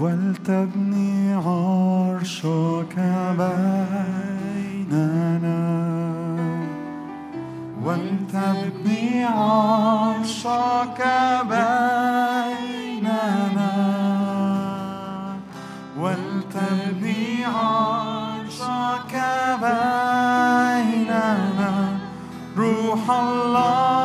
ولتبني عرشك بيننا. ولتبني عرشك بيننا. ولتبني عرشك بيننا. روح الله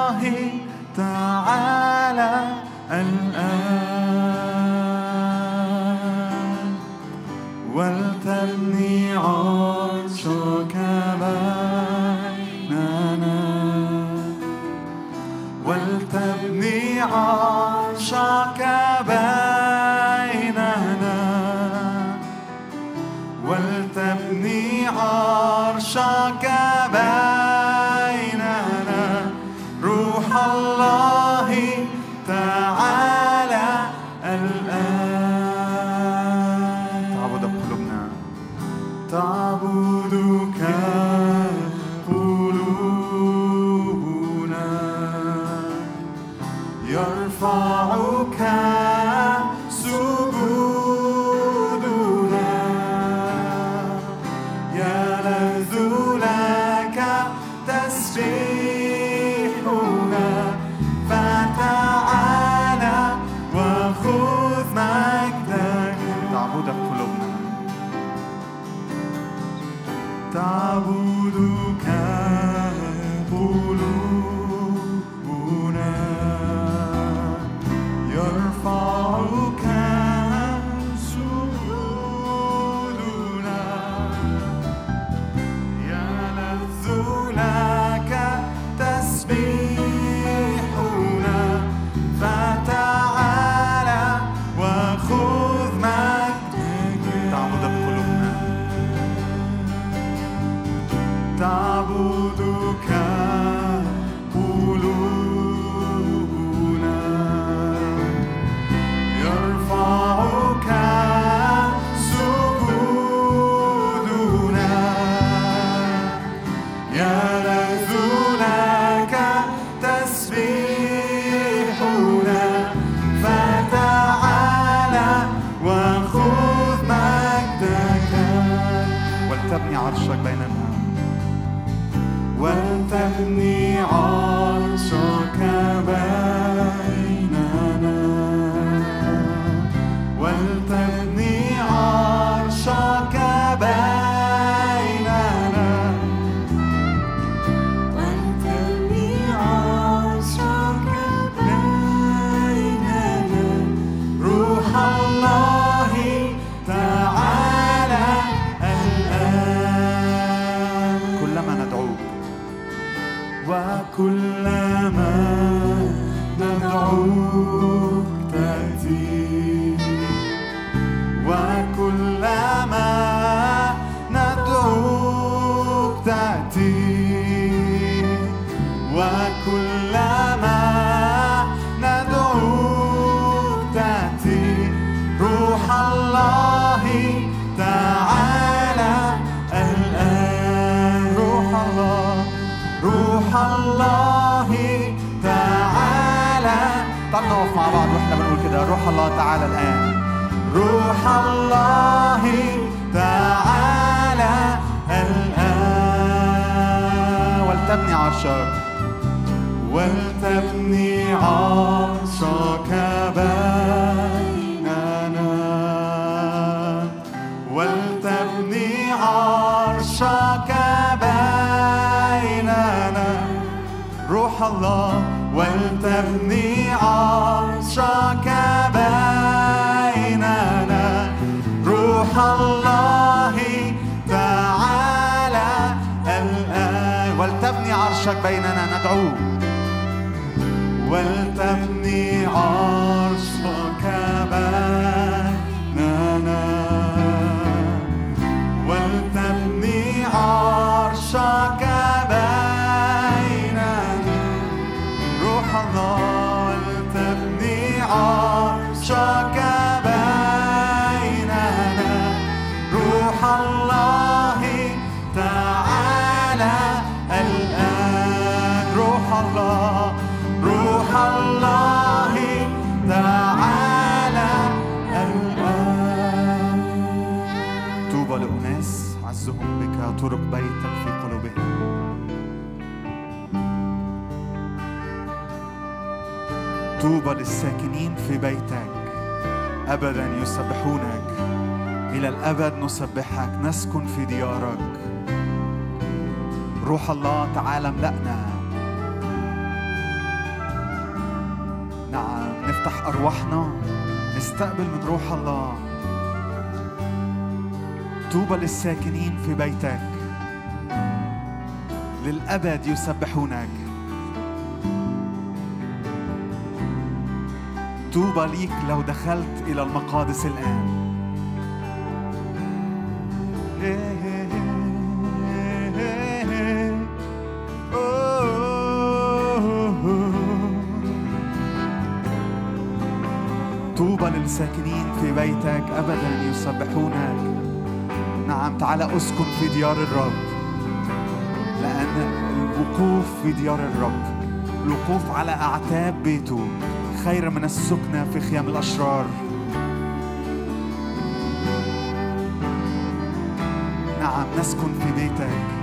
your fall. الله تعالى الآن. روح الله تعالى الآن. ولتبني عرشك. ولتبني عرشك بيننا. ولتبني عرشك بيننا. روح الله. ولتبني عرشك عرشك بيننا ندعوه ولتبني عرشك بيننا. للساكنين في بيتك. أبدا يسبحونك إلى الأبد نسبحك نسكن في ديارك. روح الله تعالى املأنا نعم نفتح أرواحنا. نستقبل من روح الله. طوبى للساكنين في بيتك. للأبد يسبحونك طوبى ليك لو دخلت إلى المقادس الآن. طوبى للساكنين في بيتك أبدا يسبحونك. نعم تعال أسكن في ديار الرب. لأن الوقوف في ديار الرب الوقوف على أعتاب بيته. خير من السكنة في خيام الأشرار. نعم نسكن في بيتك.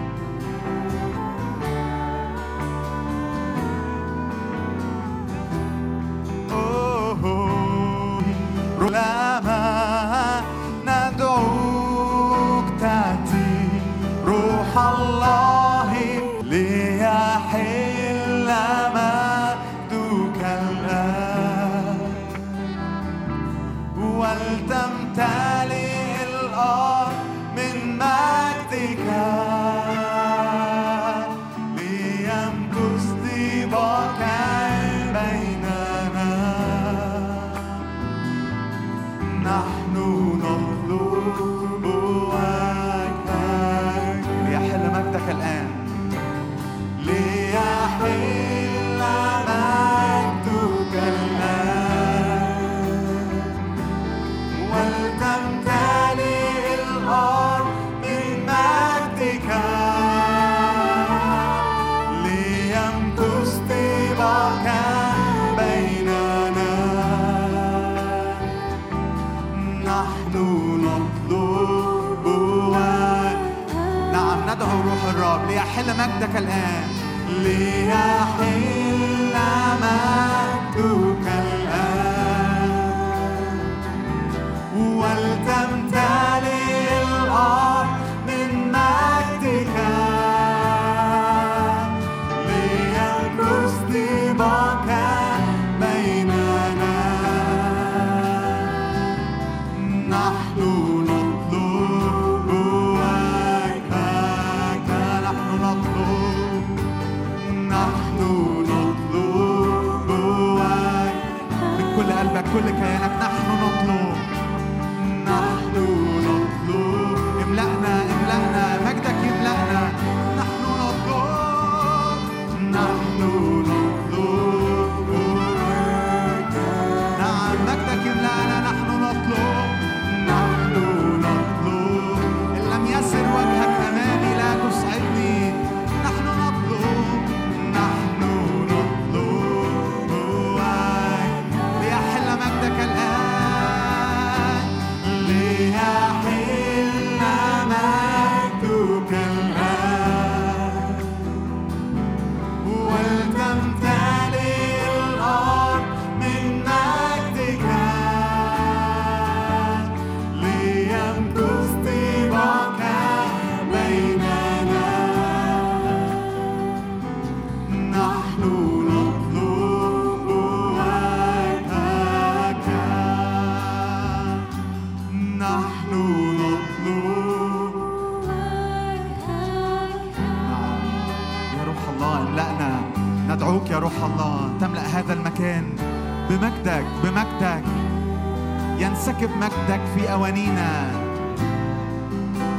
مجدك في أوانينا.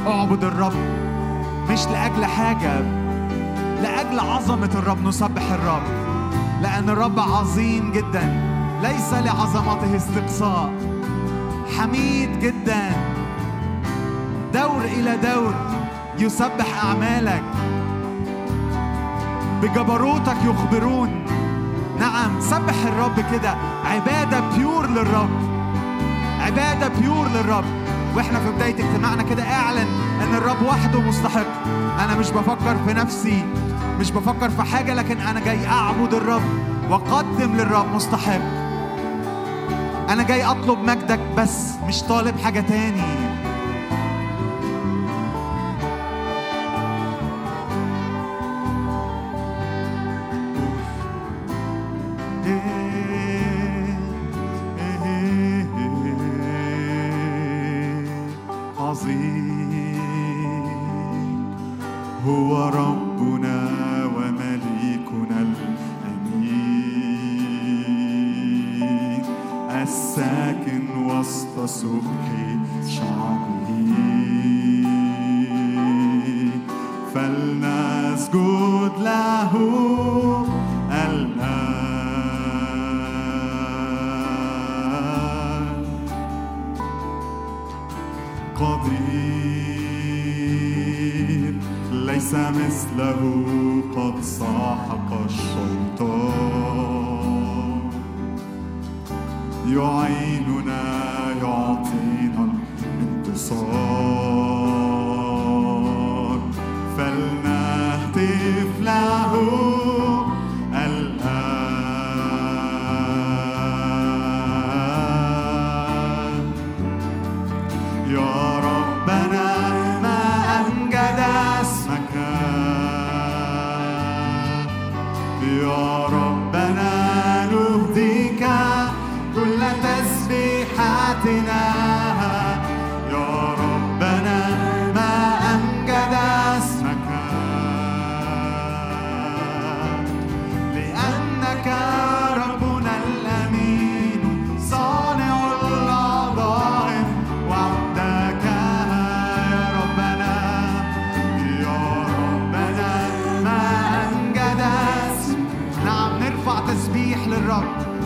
اعبد الرب مش لأجل حاجة لأجل عظمة الرب نسبح الرب. لأن الرب عظيم جدا ليس لعظمته استقصاء. حميد جدا. دور إلى دور يسبح أعمالك. بجبروتك يخبرون. نعم سبح الرب كده. عبادة بيور للرب. عبادة بيور للرب. وإحنا في بداية اجتماعنا كده أعلن إن الرب وحده مستحق. أنا مش بفكر في نفسي مش بفكر في حاجة لكن أنا جاي أعبد الرب وأقدم للرب مستحق. أنا جاي أطلب مجدك بس مش طالب حاجة تاني.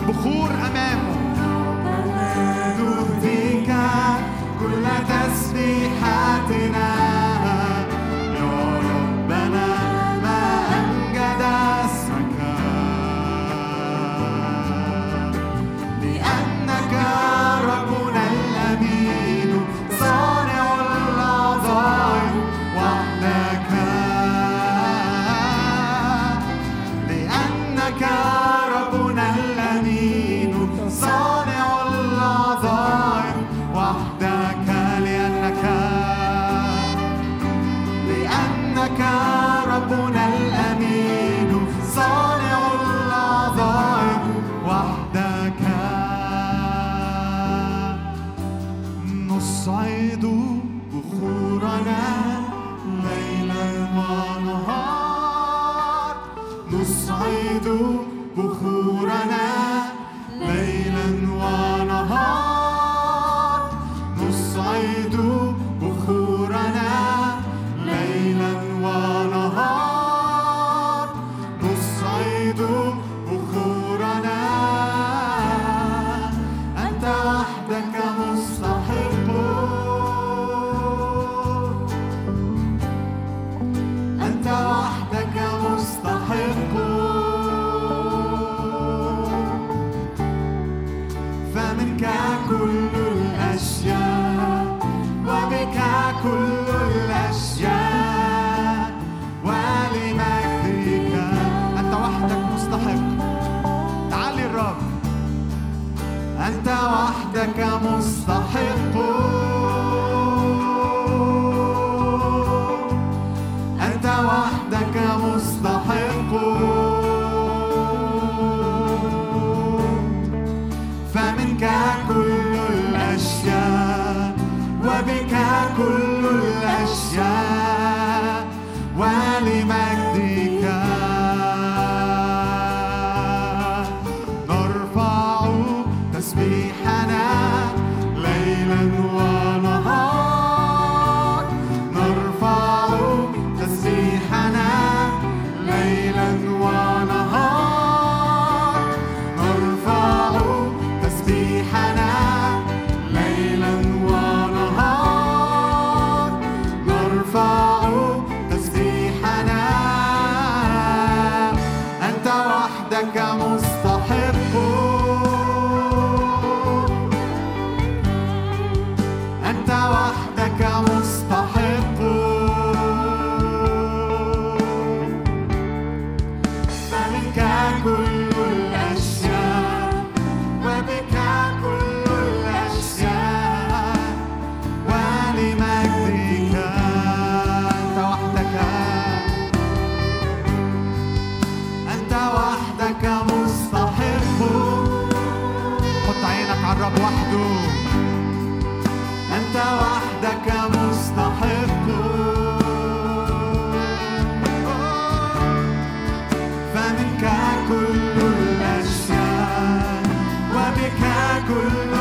بخور أمامه. أنت وحدك مستحق. كل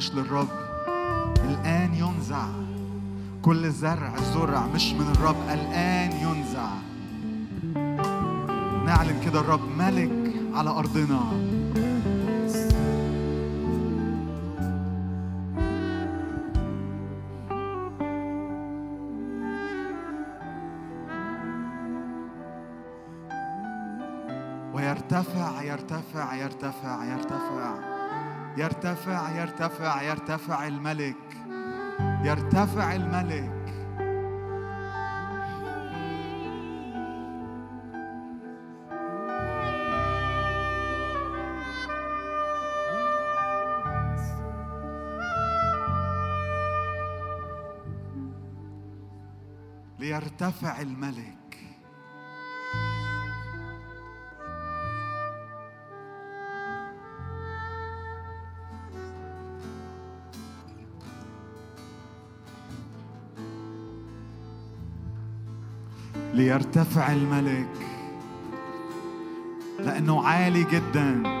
مش للرب. الآن ينزع. كل زرع زرع مش من الرب. الآن ينزع. نعلن كده الرب ملك على أرضنا. ويرتفع يرتفع يرتفع يرتفع, يرتفع يرتفع يرتفع يرتفع الملك. يرتفع الملك. ليرتفع الملك. يرتفع الملك. لأنه عالي جداً.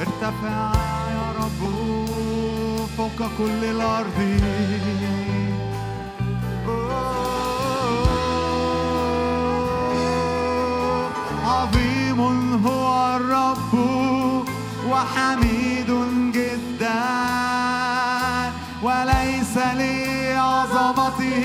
ارتفع يا رب فوق كل الأرض. وحميد جدا وليس لعظمته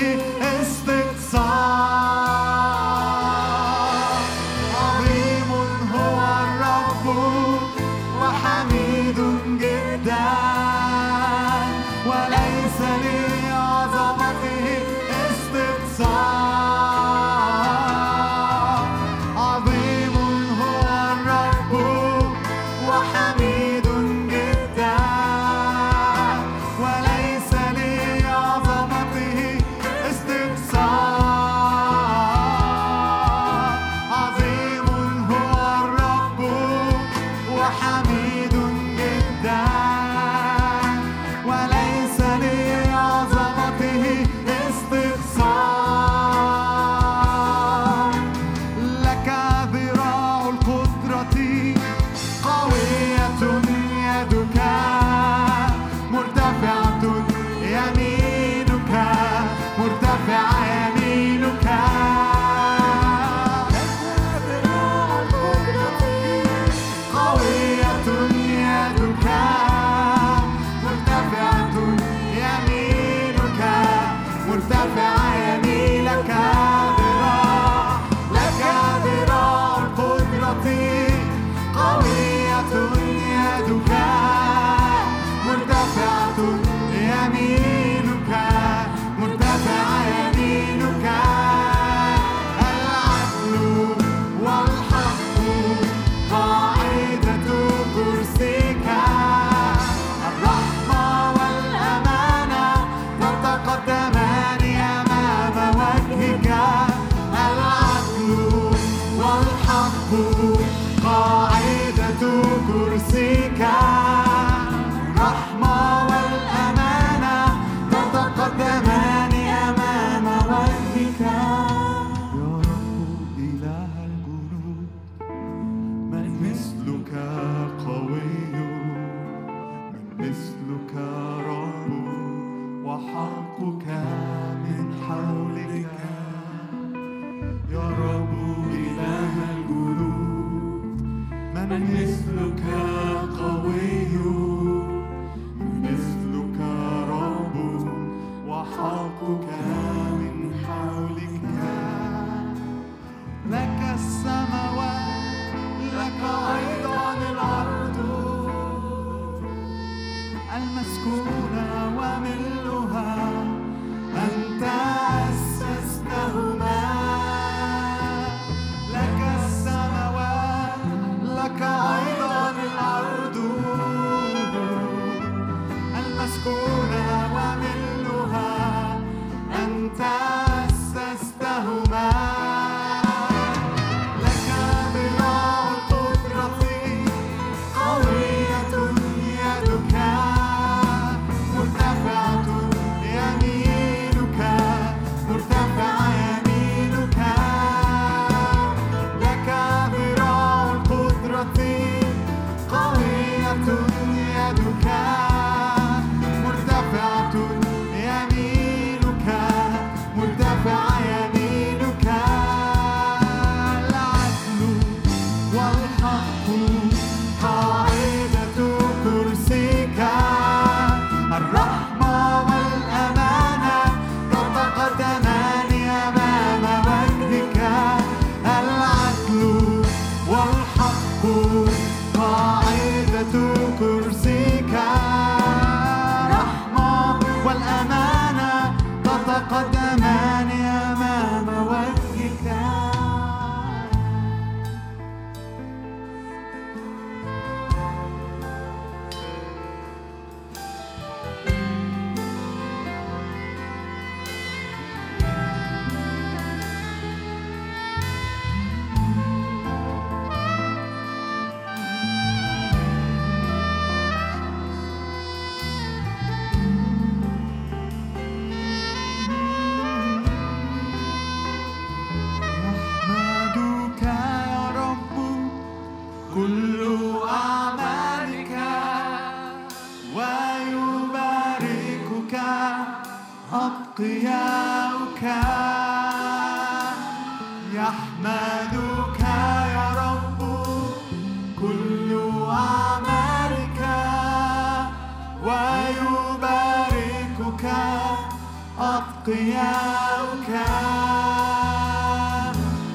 أتقياؤك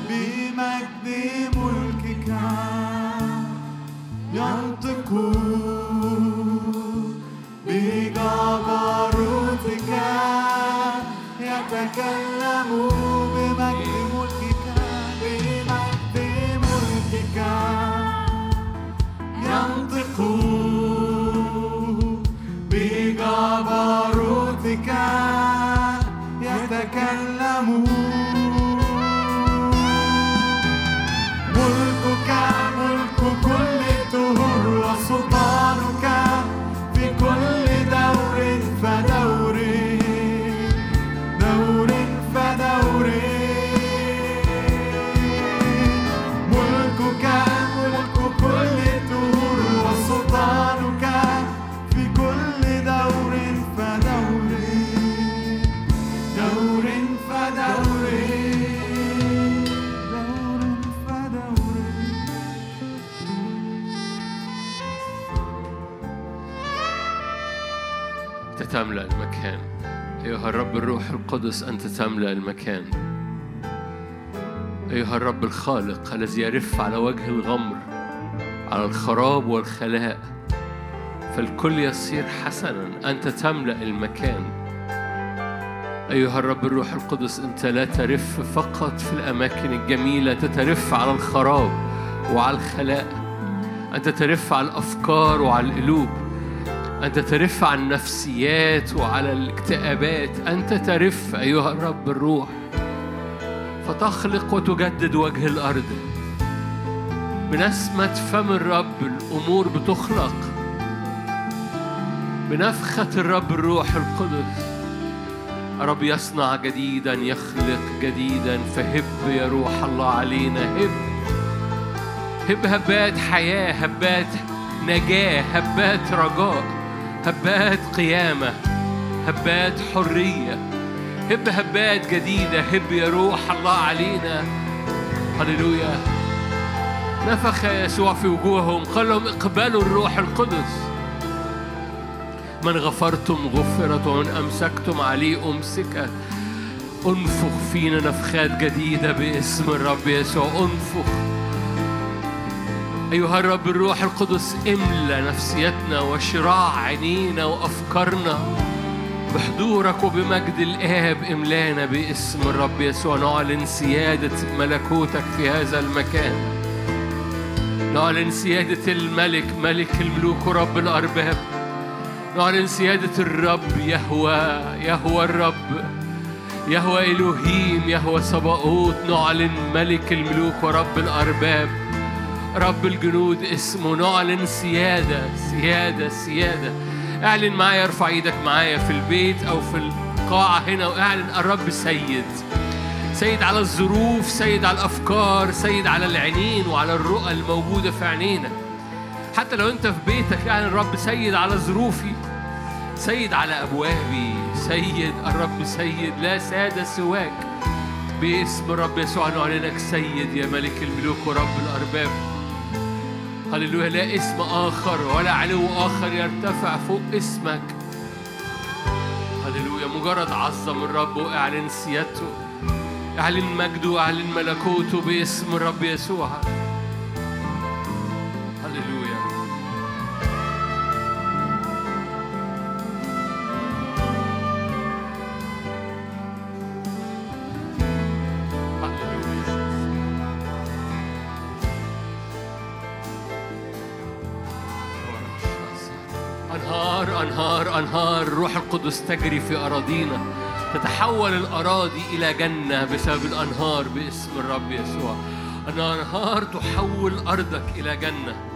بمجد ملكك تملأ المكان. أيها الرب الروح القدس أنت تملأ المكان. أيها الرب الخالق الذي يرف على وجه الغمر على الخراب والخلاء فالكل يصير حسنا. أنت تملأ المكان. أيها الرب الروح القدس أنت لا ترف فقط في الأماكن الجميلة أنت ترف على الخراب وعلى الخلاء. أنت ترف على الأفكار وعلى القلوب. أنت ترف على النفسيات وعلى الاكتئابات. أنت ترف أيها الرب الروح. فتخلق وتجدد وجه الأرض. بنسمة فم الرب الأمور بتخلق. بنفخة الرب الروح القدس. رب يصنع جديدا يخلق جديدا. فهب يا روح الله علينا. هب. هب هبات حياة هبات نجاة هبات رجاء. هبات قيامة هبات حرية هب هبات جديدة هب يا روح الله علينا. هللويا. نفخ يسوع في وجوههم قال لهم اقبلوا الروح القدس. من غفرتم غفرت ومن أمسكتم عليه أمسك انفخ فينا نفخات جديدة باسم الرب يسوع انفخ. أيها الرب الروح القدس املى نفسيتنا وشراع عينينا وأفكارنا بحضورك وبمجد الآب. املانا باسم الرب يسوع. نعلن سيادة ملكوتك في هذا المكان. نعلن سيادة الملك ملك الملوك ورب الأرباب. نعلن سيادة الرب يهوى يهوى الرب يهوى إلهيم يهوى صباؤوت نعلن ملك الملوك ورب الأرباب. رب الجنود اسمه نعلن سيادة سيادة سيادة. اعلن معايا ارفع إيدك معايا في البيت أو في القاعة هنا واعلن الرب سيد. سيد على الظروف سيد على الافكار سيد على العينين وعلى الرؤى الموجودة في عينينا. حتى لو انت في بيتك اعلن الرب سيد على ظروفي. سيد على ابوابي. سيد الرب سيد لا سادة سواك. باسم الرب يسوع نعلنك سيد يا ملك الملوك ورب الارباب. هللويا لا اسم آخر ولا علو آخر يرتفع فوق اسمك. هللويا مجرد عظم الرب واعلن سيادته اعلن مجده واعلن ملكوته باسم الرب يسوع. أنهار أنهار روح القدس تجري في أراضينا تتحول الأراضي إلى جنة بسبب الأنهار باسم الرب يسوع. الأنهار تحول أرضك إلى جنة.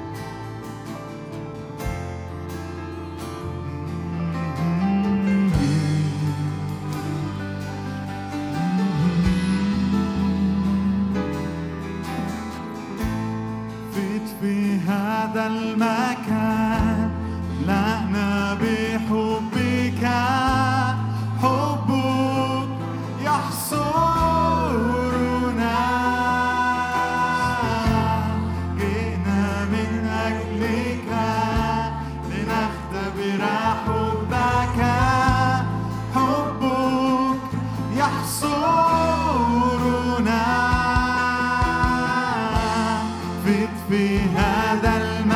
behind that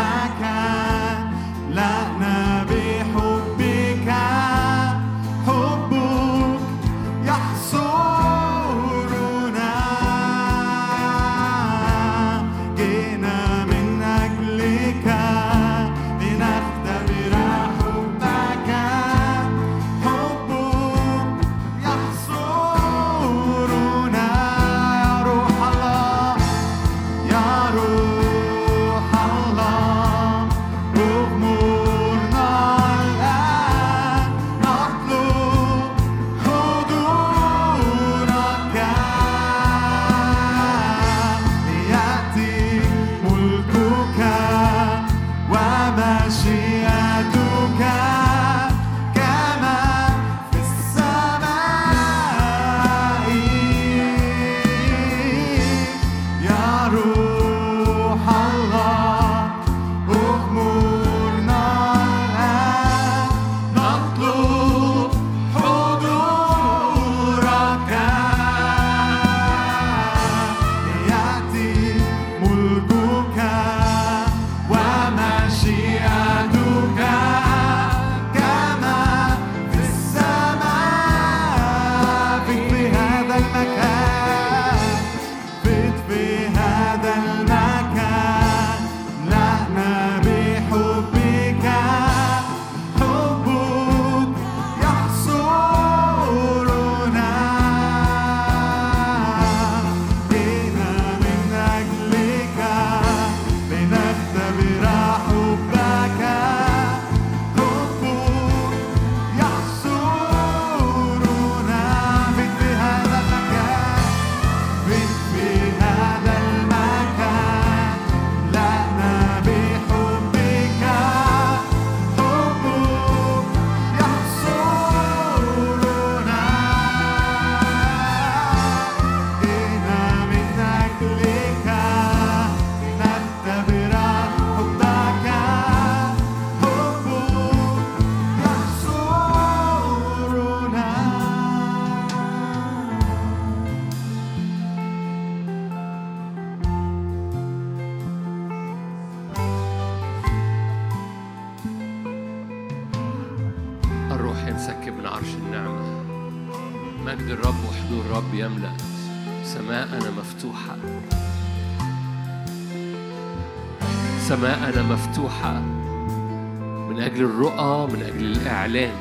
أجل الإعلان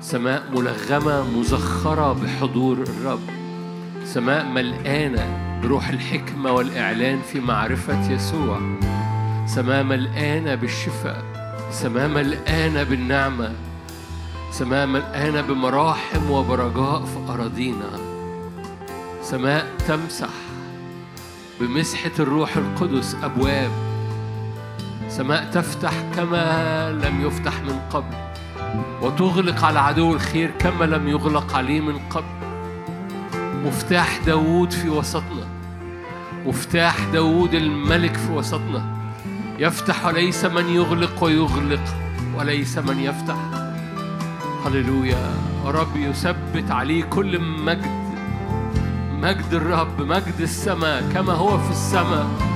سماء ملغمة مزخرة بحضور الرب. سماء ملقانة بروح الحكمة والإعلان في معرفة يسوع. سماء ملقانة بالشفاء. سماء ملقانة بالنعمة. سماء ملقانة بمراحم وبرجاء في أراضينا. سماء تمسح بمسحة الروح القدس أبواب. سماء تفتح كما لم يفتح من قبل وتغلق على عدو الخير كما لم يغلق عليه من قبل. مفتاح داوود في وسطنا مفتاح داوود الملك في وسطنا. يفتح وليس من يغلق ويغلق وليس من يفتح. هللويا رب يثبت عليه كل مجد. مجد الرب مجد السماء كما هو في السماء.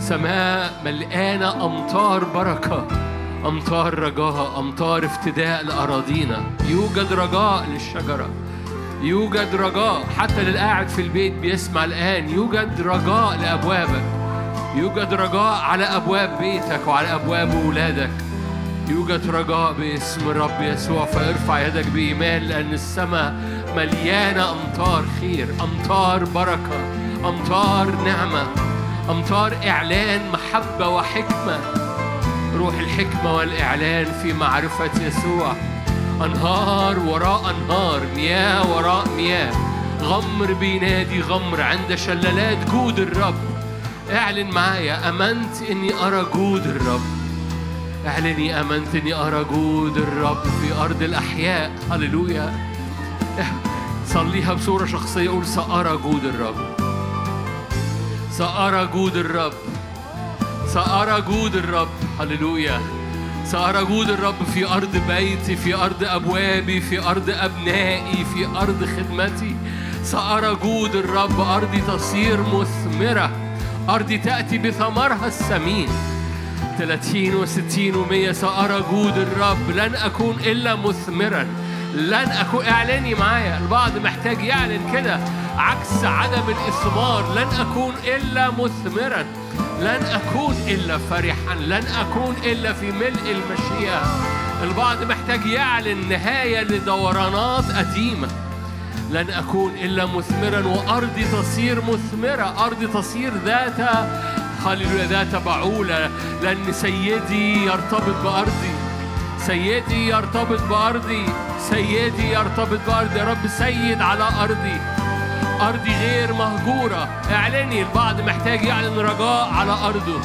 سماء ملقانة أمطار بركة أمطار رجاء أمطار افتداء لأراضينا. يوجد رجاء للشجرة يوجد رجاء حتى للقاعد في البيت بيسمع الآن. يوجد رجاء لأبوابك يوجد رجاء على أبواب بيتك وعلى أبواب أولادك يوجد رجاء باسم الرب يسوع فارفع يدك بإيمان لأن السماء مليانة أمطار خير أمطار بركة أمطار نعمة. أمطار إعلان محبة وحكمة. روح الحكمة والإعلان في معرفة يسوع. أنهار وراء أنهار مياه وراء مياه. غمر بينادي غمر عند شلالات جود الرب. اعلن معايا أمنت إني أرى جود الرب. اعلني أمنت إني أرى جود الرب في أرض الأحياء. هللويا. صليها بصورة شخصية قول سأرى جود الرب. سأرى جود الرب. سأرى جود الرب. هللويا. سأرى جود الرب في أرض بيتي في أرض أبوابي في أرض أبنائي في أرض خدمتي. سأرى جود الرب. أرضي تصير مثمرة. أرضي تأتي بثمرها الثمين 30 و60 و100 سأرى جود الرب. لن أكون إلا مثمرا. لن أكون اعلني معايا. البعض محتاج يعلن كده عكس عدم الإثمار. لن أكون إلا مثمرا. لن أكون إلا فرحا. لن أكون إلا في ملء المشيئة. البعض محتاج يعلن نهاية لدورانات قديمة لن أكون إلا مثمرا. وأرضي تصير مثمرة. أرضي تصير ذات هللويا ذات بعولة. لأن سيدي يرتبط بأرضي. سيدي يرتبط بأرضي سيدي يرتبط بأرضي. يا رب سيد على أرضي. أرضي غير مهجورة. اعلني البعض محتاج يعلن رجاء على أرضه.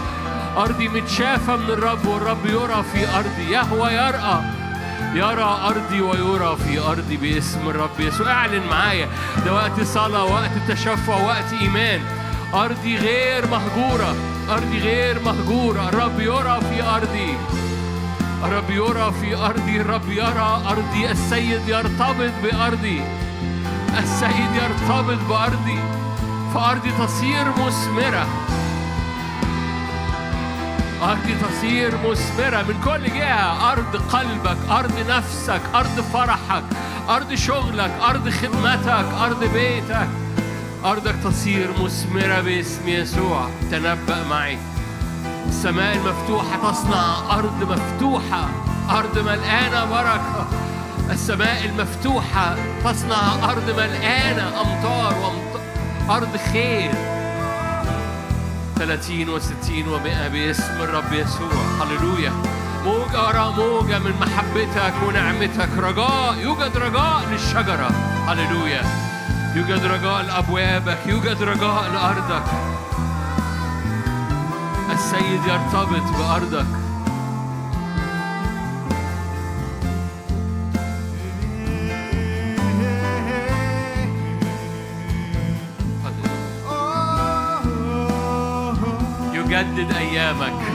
أرضي متشافة من الرب والرب يرى في أرضي. يهوى يرأى. يرى أرضي ويرى في أرضي باسم الرب يسوع. اعلن معايا. ده وقت صلاة وقت تشفع وقت إيمان. أرضي غير مهجورة. أرضي غير مهجورة. الرب يرى في أرضي. الرب يرى في أرضي الرب يرى أرضي. السيد يرتبط بأرضي. السيد يرتبط بأرضي. فأرضي تصير مثمرة. أرض تصير مثمرة من كل جهة. أرض قلبك أرض نفسك أرض فرحك أرض شغلك أرض خدمتك أرض بيتك. أرضك تصير مثمرة باسم يسوع. تنبأ معي. السماء المفتوحة تصنع أرض مفتوحة أرض ملقانة بركة. السماء المفتوحة تصنع أرض ملقانة أمطار وأمطار أرض خير. 30 و60 و100 باسم الرب يسوع. هللويا. موجة وراء موجة من محبتك ونعمتك. رجاء يوجد رجاء للشجرة. هللويا. يوجد رجاء لأبوابك يوجد رجاء لأرضك. السيد يرتبط بأرضك. يجدد أيامك.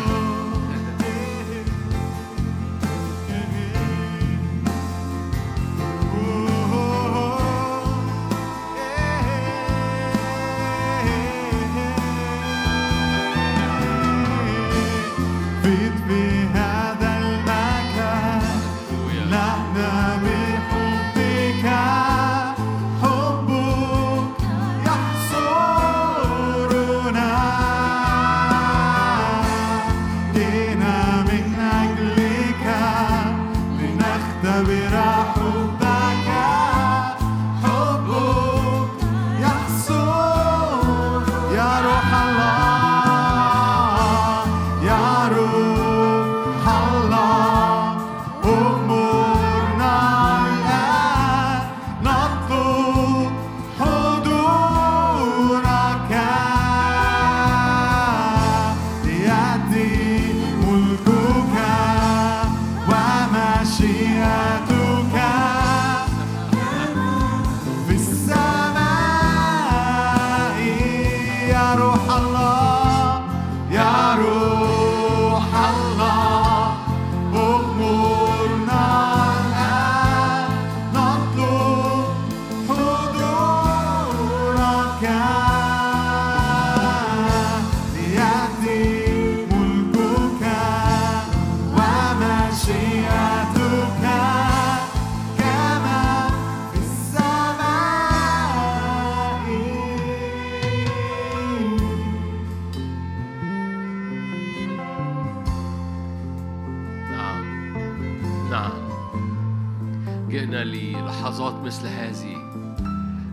للحظات مثل هذه.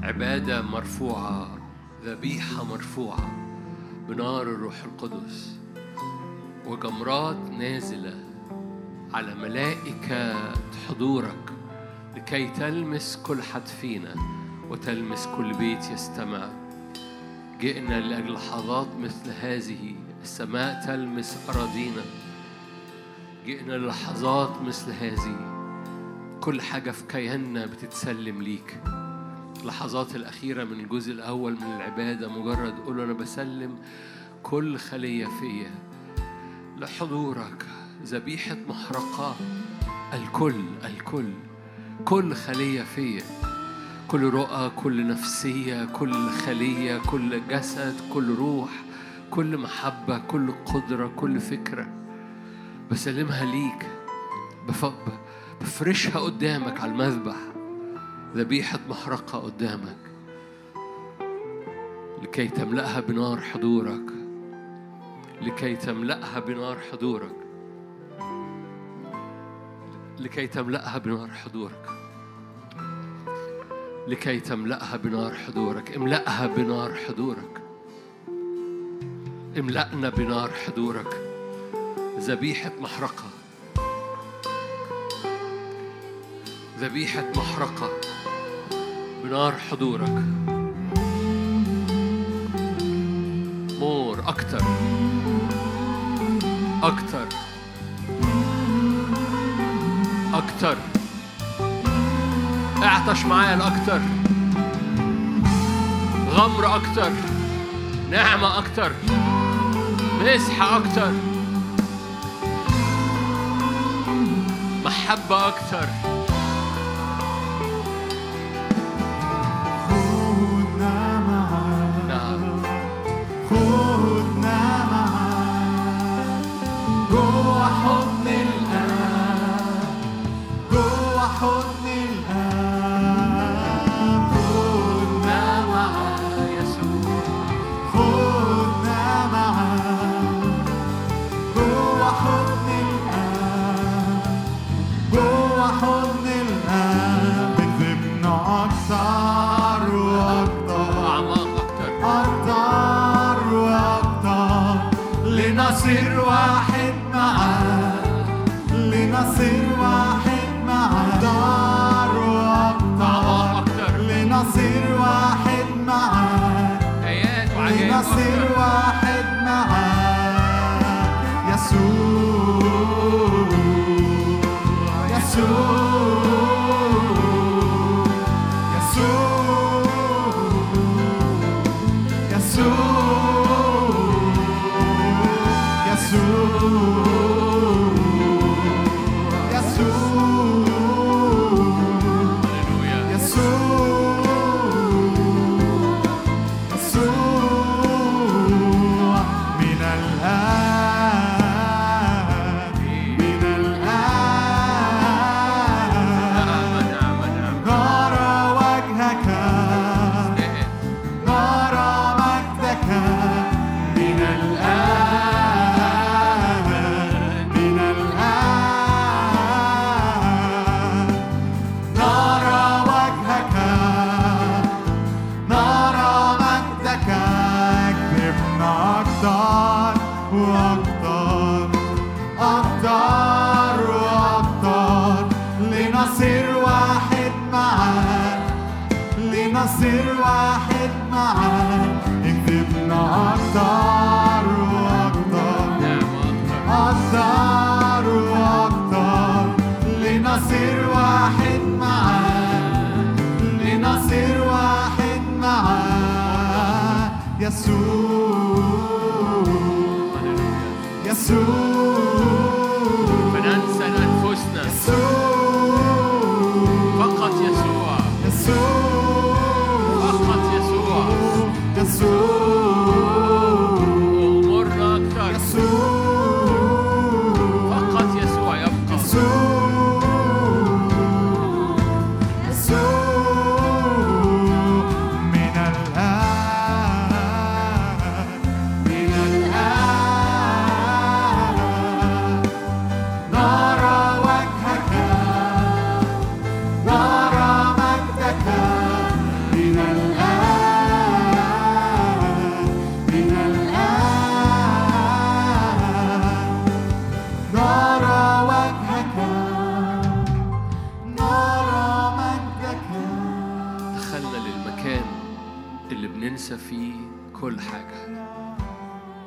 عبادة مرفوعة ذبيحة مرفوعة. بنار الروح القدس. وجمرات نازلة على ملائكة حضورك لكي تلمس كل حد فينا وتلمس كل بيت يستمع. جئنا لأجل لحظات مثل هذه. السماء تلمس أراضينا. جئنا للحظات مثل هذه. كل حاجة في كياننا بتتسلم ليك. اللحظات الأخيرة من الجزء الأول من العبادة مجرد قول أنا بسلم كل خلية فيا. لحضورك ذبيحة محرقة. الكل الكل كل خلية فيا. كل رؤى كل نفسية كل خلية كل جسد كل روح كل محبة كل قدرة كل فكرة. بسلمها ليك. بف- بفرشها قدامك على المذبح. ذبيحة محرقة قدامك. لكي تملأها بنار حضورك. لكي تملأها بنار حضورك. لكي تملأها بنار حضورك. لكي تملأها بنار حضورك. املأها بنار حضورك. املأنا بنار حضورك. ذبيحة محرقة. ذبيحة محرقة بنار حضورك. مور أكتر. أكتر. أكتر. اعطش معايا الأكتر. غمر أكتر. نعمة أكتر. مسحة أكتر. محبة أكتر. يسوع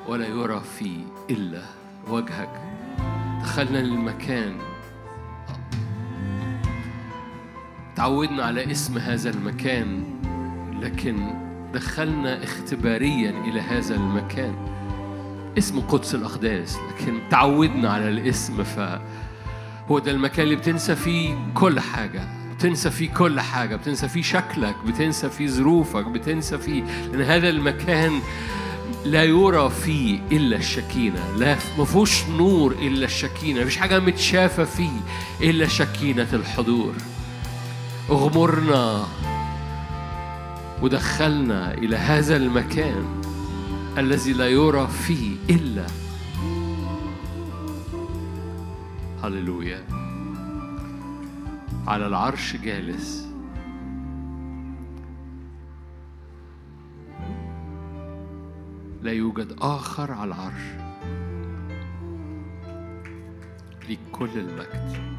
ولا يرى فيه إلا وجهك. دخلنا للمكان. تعودنا على اسم هذا المكان لكن دخلنا اختباريا إلى هذا المكان. اسم قدس الأقداس لكن تعودنا على الاسم فهو ده المكان اللي بتنسى فيه كل حاجة. بتنسى فيه كل حاجة بتنسى فيه شكلك بتنسى فيه ظروفك بتنسى فيه لأن هذا المكان لا يرى فيه إلا الشكينة لا ما فيهوش نور إلا الشكينة مفيش حاجة متشافة فيه إلا شكينة الحضور. اغمرنا ودخلنا إلى هذا المكان الذي لا يرى فيه إلا هللويا. على العرش جالس. لا يوجد آخر على العرش ليك كل المجد.